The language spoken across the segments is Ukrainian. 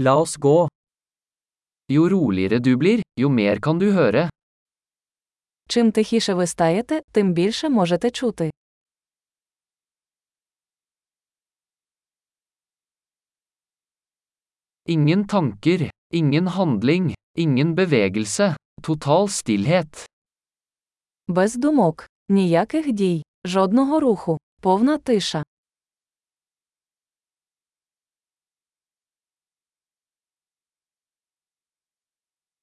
La oss gå. Jo roligere du blir, jo mer kan du høre. Чим тихіше ви стаєте, тим більше можете чути. Ingen tanker, ingen handling, ingen bevegelse, total stillhet. Без думок, ніяких дій, жодного руху, повна тиша.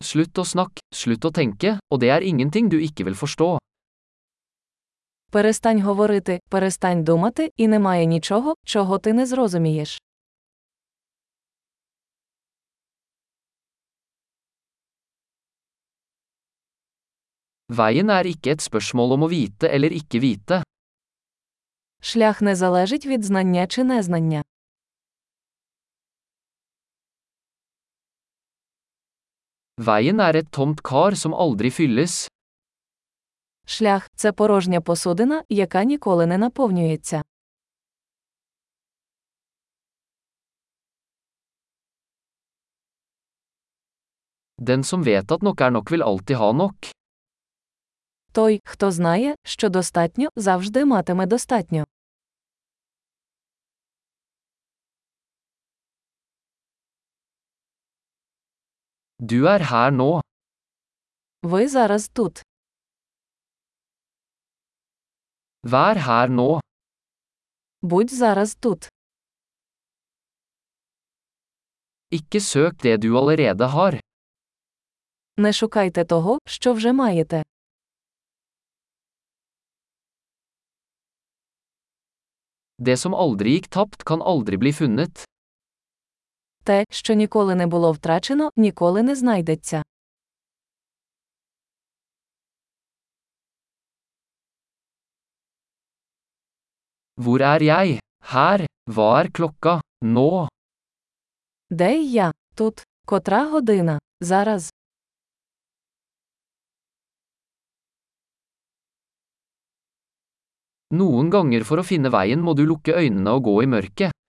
Slutt å snakke, slutt å tenke, og det er ingenting du ikke vil forstå. Перестань говорити, перестань думати, і немає нічого, чого ти не зрозумієш. Veien er ikke et spørsmål om å vite eller ikke vite. Шлях не залежить від знання чи незнання. Veien er et tomt kar som aldri fylles. Шлях це порожня посудина, яка ніколи не наповнюється. Den som vet at nok er nok, vil alltid ha nok. Той, хто знає, що достатньо, завжди матиме достатньо. Du er her nå. Ви зараз тут. Vær her nå. Будь зараз тут. Ikke søk det du allerede har. Не шукайте того, що вже маєте. Det som aldri gikk tapt, kan aldri bli funnet. Те, що ніколи не було втрачено, ніколи не знайдеться. Hvor er jeg? Her. Hva er klokka? Nå. Де я? Тут. Котра година? Зараз. Noen ganger for å finne veien må du lukke øynene og gå i mørket.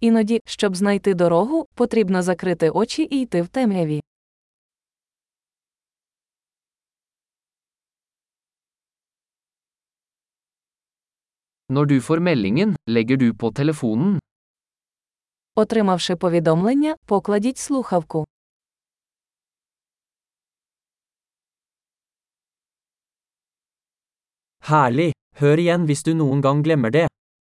Іноді, щоб знайти дорогу, потрібно закрити очі і йти в темряві. Når du får meldingen, legger du på telefonen. Отримавши повідомлення, покладіть слухавку. Herlig. Hør igjen hvis du noen gang glemmer det.